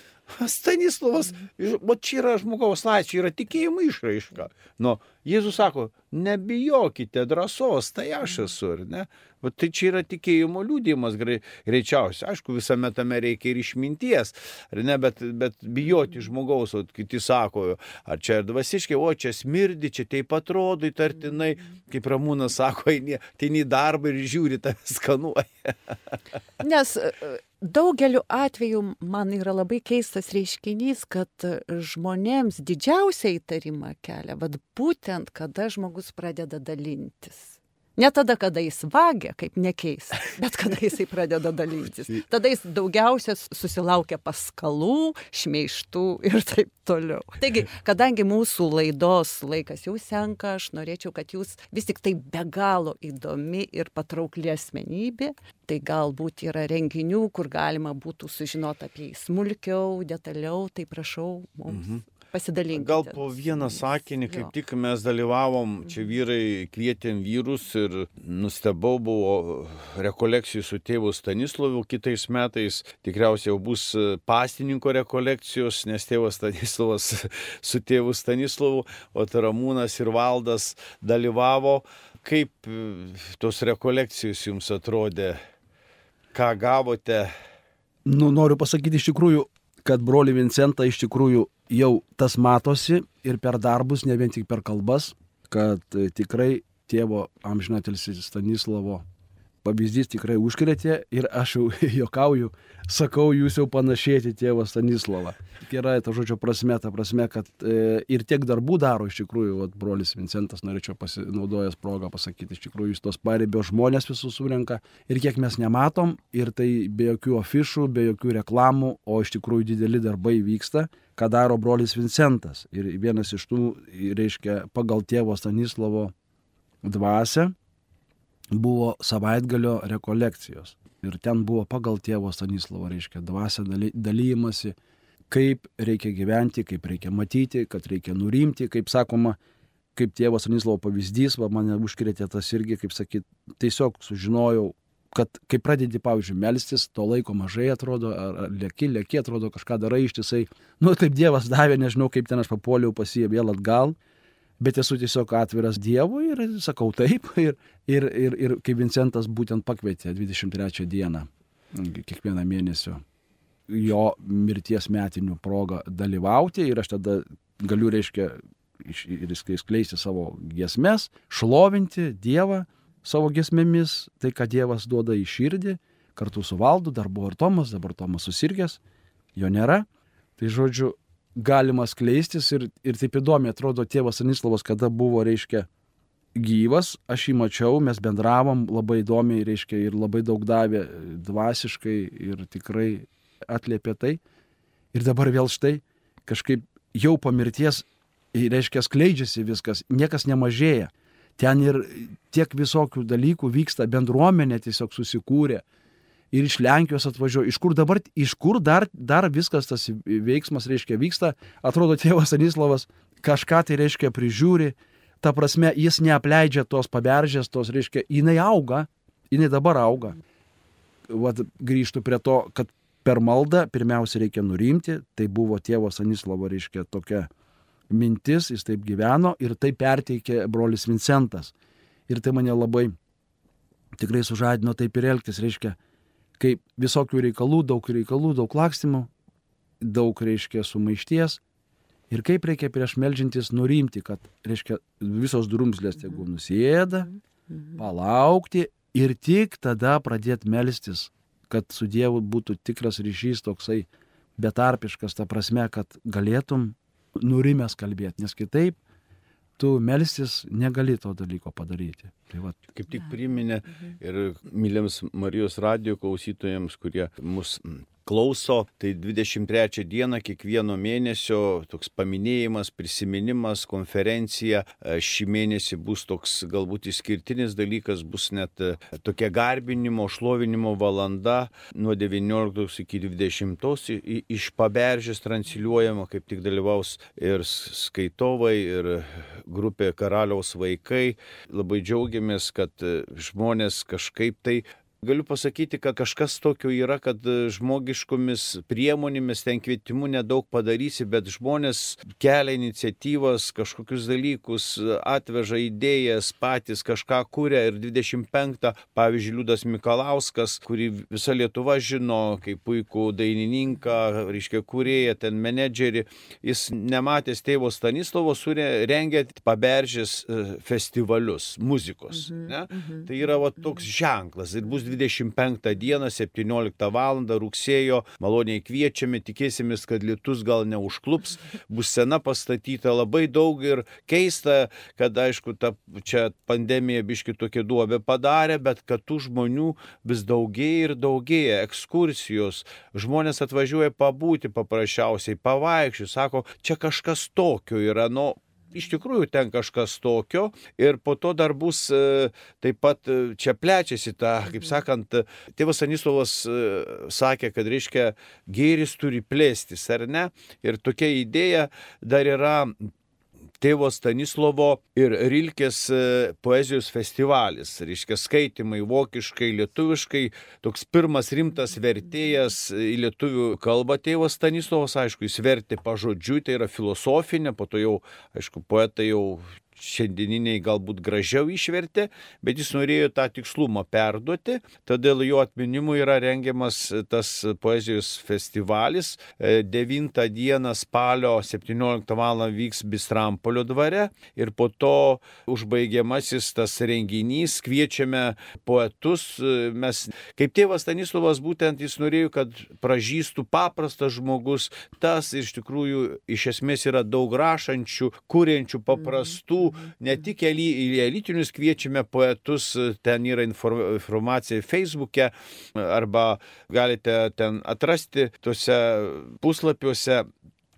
Stanislavas, o čia yra žmogaus laisvė, yra tikėjimo išraiška. Nu, Jėzus sako, nebijokite drąsos, tai aš esu, ar ne? O tai čia yra tikėjimo liūdėjimas greičiausiai. Aišku, visame tame reikia ir išminties, ar ne, bet, bet bijoti žmogaus, o kiti sako, ar čia dvasiškai, o čia smirdi, čia taip atrodo įtartinai, kaip Ramūnas sako, eini, tai į darbą ir žiūri, tave skanuoja. Nes e, daugeliu atveju man yra labai keistas reiškinys, kad žmonėms didžiausią įtarimą kelia, vad būtent, kada žmogus pradeda dalintis. Ne tada, kada jis vagia, kaip nekeis, bet kada jisai pradeda dalytis. Tada jis daugiausia susilaukia paskalų, šmeištų ir taip toliau. Taigi, kadangi mūsų laidos laikas jau senka, aš norėčiau, kad jūs vis tik tai be galo įdomi ir patraukli asmenybė. Tai galbūt yra renginių, kur galima būtų sužinoti apie jį smulkiau, detaliau, tai prašau mums. Mhm pasidalinkite. Gal po vieną sakinį, kaip jo. tik mes dalyvavom, čia vyrai kvietėm vyrus ir nustebau, buvo rekolekcijų su tėvu Stanislovu, kitais metais tikriausiai jau bus pastininko rekolekcijos, nes tėvas Stanislavas su tėvu Stanislovu, o Taramūnas ir Valdas dalyvavo. Kaip tos rekolekcijos jums atrodė? Ką gavote? Nu, noriu pasakyti iš tikrųjų, kad broli Vincentą iš tikrųjų jau tas matosi ir per darbus, ne vien tik per kalbas, kad tikrai tėvo amžinatelis Stanislavo pavyzdys tikrai užkrėtė ir aš jau jokauju, sakau, jūs jau panašėti tėvą Stanislavą. Yra ta žodžio prasme, ta prasme, kad e, ir tiek darbų daro iš tikrųjų, vat, brolis Vincentas, norėčiau pasinaudojęs progą pasakyti, iš tikrųjų jis tos pareibio žmonės visus surenka ir kiek mes nematom, ir tai be jokių afišų, be jokių reklamų, o iš tikrųjų dideli darbai vyksta ką daro brolis Vincentas. Ir vienas iš tų, reiškia, pagal tėvo Stanislavo dvasę buvo savaitgalio rekolekcijos. Ir ten buvo pagal tėvo Stanislavo, reiškia, dvasia daly, dalymasi, kaip reikia gyventi, kaip reikia matyti, kad reikia nurimti, kaip sakoma, kaip tėvo Stanislavo pavyzdys, va mane užkrėtė tas irgi, kaip sakyt, tiesiog sužinojau, kad kai pradedi, pavyzdžiui, melstis, to laiko mažai atrodo, ar, ar lėki, lėki atrodo, kažką darai ištisai. Nu, taip Dievas davė, nežinau, kaip ten aš papuoliau pas jį vėl atgal, bet esu tiesiog atviras Dievui ir sakau taip. Ir, ir, ir, ir kaip Vincentas būtent pakvietė 23 dieną, kiekvieną mėnesio, jo mirties metinių progą dalyvauti ir aš tada galiu, reiškia, ir skleisti savo giesmes, šlovinti Dievą savo gesmėmis, tai ką Dievas duoda į širdį, kartu su valdu, dar buvo ir Tomas, dabar Tomas susirgęs, jo nėra. Tai žodžiu, galima skleistis ir, ir taip įdomiai atrodo tėvas Anislavas, kada buvo, reiškia, gyvas, aš jį mačiau, mes bendravom labai įdomiai, reiškia, ir labai daug davė dvasiškai ir tikrai atliepė tai. Ir dabar vėl štai, kažkaip jau po mirties, reiškia, skleidžiasi viskas, niekas nemažėja ten ir tiek visokių dalykų vyksta, bendruomenė tiesiog susikūrė. Ir iš Lenkijos atvažiuoja, iš kur dabar, iš kur dar, dar viskas tas veiksmas, reiškia, vyksta, atrodo, tėvas Anislavas kažką tai reiškia prižiūri, ta prasme, jis neapleidžia tos paberžės, tos, reiškia, jinai auga, jinai dabar auga. Vat grįžtų prie to, kad per maldą pirmiausia reikia nurimti, tai buvo tėvo Stanislavo, reiškia, tokia mintis, jis taip gyveno ir tai perteikė brolis Vincentas. Ir tai mane labai tikrai sužadino taip ir elgtis, reiškia, kai visokių reikalų, daug reikalų, daug lakstimų, daug, reiškia, sumaišties. Ir kaip reikia prieš melžintis nurimti, kad, reiškia, visos drumslės tegu nusėda, palaukti ir tik tada pradėti melstis, kad su Dievu būtų tikras ryšys toksai betarpiškas, ta prasme, kad galėtum nurimęs kalbėti, nes kitaip tu melstis negali to dalyko padaryti. Tai va. Kaip tik priminė ir mylėms Marijos radio klausytojams, kurie mus klauso, tai 23 dieną kiekvieno mėnesio toks paminėjimas, prisiminimas, konferencija. E, šį mėnesį bus toks galbūt išskirtinis dalykas, bus net e, tokia garbinimo, šlovinimo valanda nuo 19 iki 20 iš paberžės transliuojama, kaip tik dalyvaus ir skaitovai, ir grupė Karaliaus vaikai. Labai džiaugiamės, kad e, žmonės kažkaip tai Galiu pasakyti, kad kažkas tokio yra, kad žmogiškomis priemonėmis ten kvietimu nedaug padarysi, bet žmonės kelia iniciatyvas, kažkokius dalykus, atveža idėjas, patys kažką kūrė. Ir 25, pavyzdžiui, Liudas Mikalauskas, kurį visa Lietuva žino kaip puikų dainininką, reiškia kūrėją, ten menedžerį, jis nematęs tėvo Stanislovo surengė paberžės e, festivalius muzikos. Mhm, ne? Mhm, tai yra va, toks ženklas ir bus 25 dieną 17 val. rugsėjo. Maloniai kviečiame, tikėsimės, kad lietus gal neužklups, bus sena pastatyta labai daug ir keista, kad aišku, ta čia pandemija biški tokia duobė padarė, bet kad tų žmonių vis daugėja ir daugėja, ekskursijos, žmonės atvažiuoja pabūti paprasčiausiai, pavaikščioti, sako, čia kažkas tokio yra, nu, iš tikrųjų ten kažkas tokio ir po to dar bus e, taip pat e, čia plečiasi ta, kaip sakant, tėvas Anisovas e, sakė, kad reiškia gėris turi plėstis, ar ne? Ir tokia idėja dar yra tėvo Stanislovo ir Rilkės e, poezijos festivalis. Reiškia skaitimai vokiškai, lietuviškai. Toks pirmas rimtas vertėjas į lietuvių kalbą tėvas Stanislovas, aišku, jis vertė pažodžiui, tai yra filosofinė, po to jau, aišku, poetai jau šiandieniniai galbūt gražiau išvertė, bet jis norėjo tą tikslumą perduoti, todėl jo atminimui yra rengiamas tas poezijos festivalis. 9 e, dieną spalio 17 val. vyks Bistrampolio dvare ir po to užbaigiamasis tas renginys, kviečiame poetus. E, mes, kaip tėvas Stanislavas, būtent jis norėjo, kad pražystų paprastas žmogus, tas iš tikrųjų iš esmės yra daug rašančių, kuriančių paprastų, ne tik į elitinius kviečiame poetus, ten yra informacija Facebook'e arba galite ten atrasti tuose puslapiuose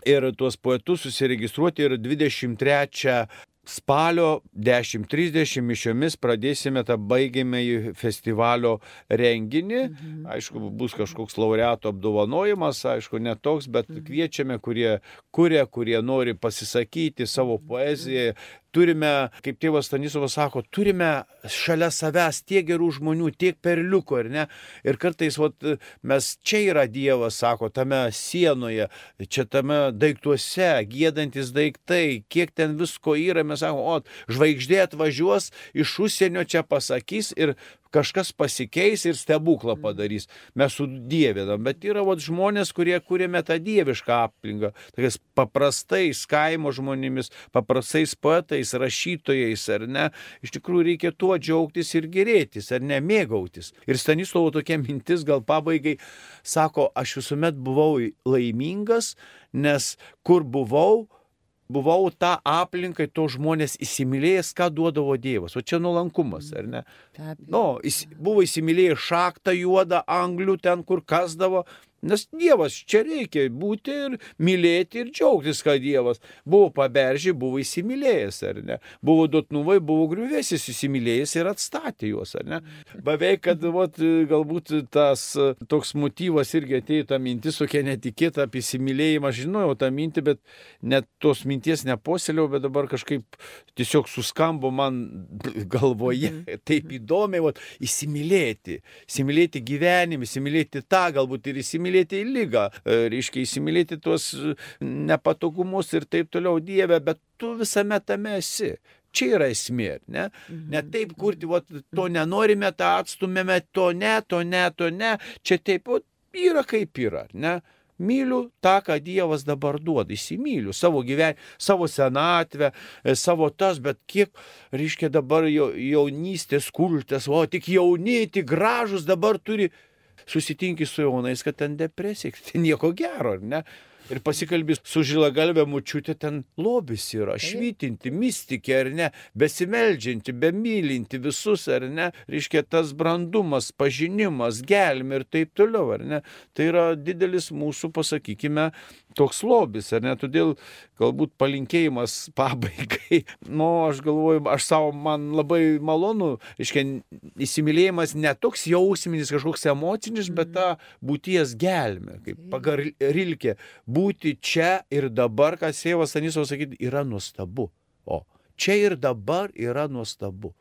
ir tuos poetus susiregistruoti ir 23 spalio 10.30 mišiomis pradėsime tą baigiamąjį festivalio renginį. Mhm. Aišku, bus kažkoks laureato apdovanojimas, aišku, netoks, bet mhm. kviečiame, kurie kuria, kurie nori pasisakyti savo poeziją, turime, kaip tėvas Stanislavas sako, turime šalia savęs tiek gerų žmonių, tiek perliukų, ar ne? Ir kartais vat, mes čia yra Dievas, sako, tame sienoje, čia tame daiktuose, gėdantis daiktai, kiek ten visko yra, mes sakome, o žvaigždė atvažiuos iš užsienio čia pasakys ir kažkas pasikeis ir stebuklą padarys. Mes sudėvinam, bet yra vat, žmonės, kurie kūrėme tą dievišką aplinką, tokiais paprastais kaimo žmonėmis, paprastais poetais, rašytojais, ar ne. Iš tikrųjų reikia tuo džiaugtis ir gerėtis, ar ne mėgautis. Ir Stanislovo tokia mintis gal pabaigai sako, aš visuomet buvau laimingas, nes kur buvau, buvau tą aplinką, to žmonės įsimylėjęs, ką duodavo Dievas. O čia nuolankumas, ar ne? Nu, jis buvo įsimylėjęs šaktą juodą anglių ten, kur kasdavo, Nes Dievas čia reikia būti ir mylėti ir džiaugtis, kad Dievas buvo paberžė, buvo įsimylėjęs, ar ne? Buvo dotnuvai, buvo griuvėsis įsimylėjęs ir atstatė juos, ar ne? Beveik, kad vat, galbūt tas toks motyvas irgi atėjo ta mintis, tokia netikėta apie įsimylėjimą, žinojau tą mintį, bet net tos minties neposėliau, bet dabar kažkaip tiesiog suskambo man galvoje mhm. taip įdomiai, vat, įsimylėti, įsimylėti gyvenimą, įsimylėti tą, galbūt ir įsimylėti įsimylėti į lygą, e, reiškia įsimylėti tuos nepatogumus ir taip toliau Dievę, bet tu visame tame esi. Čia yra esmė, ne? Ne mhm. taip kurti, vat, to nenorime, tą atstumėme, to ne, to ne, to ne. Čia taip, vat, yra kaip yra, ne? Myliu tą, ką Dievas dabar duoda, įsimyliu savo gyvenimą, savo senatvę, e, savo tas, bet kiek, reiškia, dabar jaunystės kultas, o tik jauni, tik gražus dabar turi susitinki su jaunais, kad ten depresija, ten nieko gero, ar ne? ir pasikalbės su žilagalvė mučiutė, ten lobis yra, švytinti, mystikė ar ne, besimeldžianti, bemylinti visus ar ne, reiškia tas brandumas, pažinimas, gelmė ir taip toliau, ar ne. Tai yra didelis mūsų, pasakykime, toks lobis, ar ne, todėl galbūt palinkėjimas pabaigai, nu, aš galvoju, aš savo, man labai malonu, reiškia, įsimylėjimas ne toks jausminis, kažkoks emocinis, bet ta būties gelmė, kaip pagal Rilkė, būti čia ir dabar, ką Sėvas Stanislavas sakyti, yra nuostabu. O čia ir dabar yra nuostabu.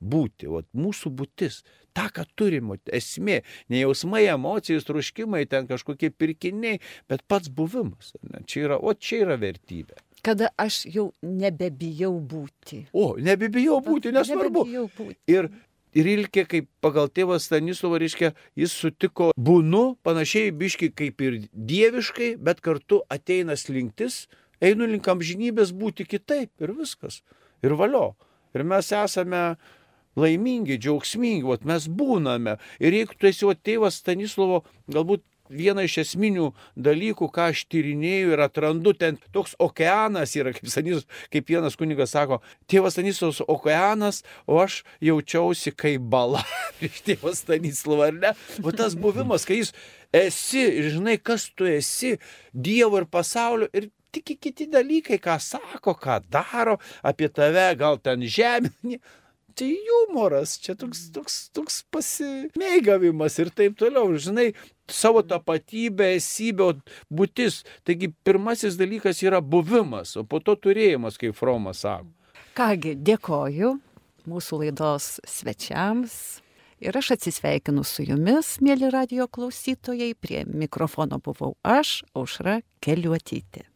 Būti, o mūsų būtis, tą, ką turime, esmė, ne jausmai, emocijos, truškimai, ten kažkokie pirkiniai, bet pats buvimas. Ne? Čia yra, o čia yra vertybė kada aš jau nebebijau būti. O, nebebijau būti, nesvarbu. Nebebijau būti. Ir Ir Ilkė, kaip pagal tėvą Stanislavą, reiškia, jis sutiko būnu, panašiai biški kaip ir dieviškai, bet kartu ateina slinktis, einu link amžinybės būti kitaip ir viskas. Ir valio. Ir mes esame laimingi, džiaugsmingi, vat mes būname. Ir jeigu tu esi tėvas Stanislovo, galbūt viena iš esminių dalykų, ką aš tyrinėju ir atrandu, ten toks okeanas yra, kaip, Stanis, kaip vienas kunigas sako, tėvas Stanislavas okeanas, o aš jaučiausi kaip bala prieš tėvą Stanislavą, ar ne? O tas buvimas, kai jis esi ir žinai, kas tu esi, Dievo ir pasaulio ir tik kiti dalykai, ką sako, ką daro apie tave, gal ten žemė tai humoras, čia toks, toks, toks pasimėgavimas ir taip toliau. Žinai, savo tapatybę, esybę, būtis. Taigi pirmasis dalykas yra buvimas, o po to turėjimas, kaip Fromas sako. Kągi, dėkoju mūsų laidos svečiams. Ir aš atsisveikinu su jumis, mėly radio klausytojai. Prie mikrofono buvau aš, Aušra Keliuotytė.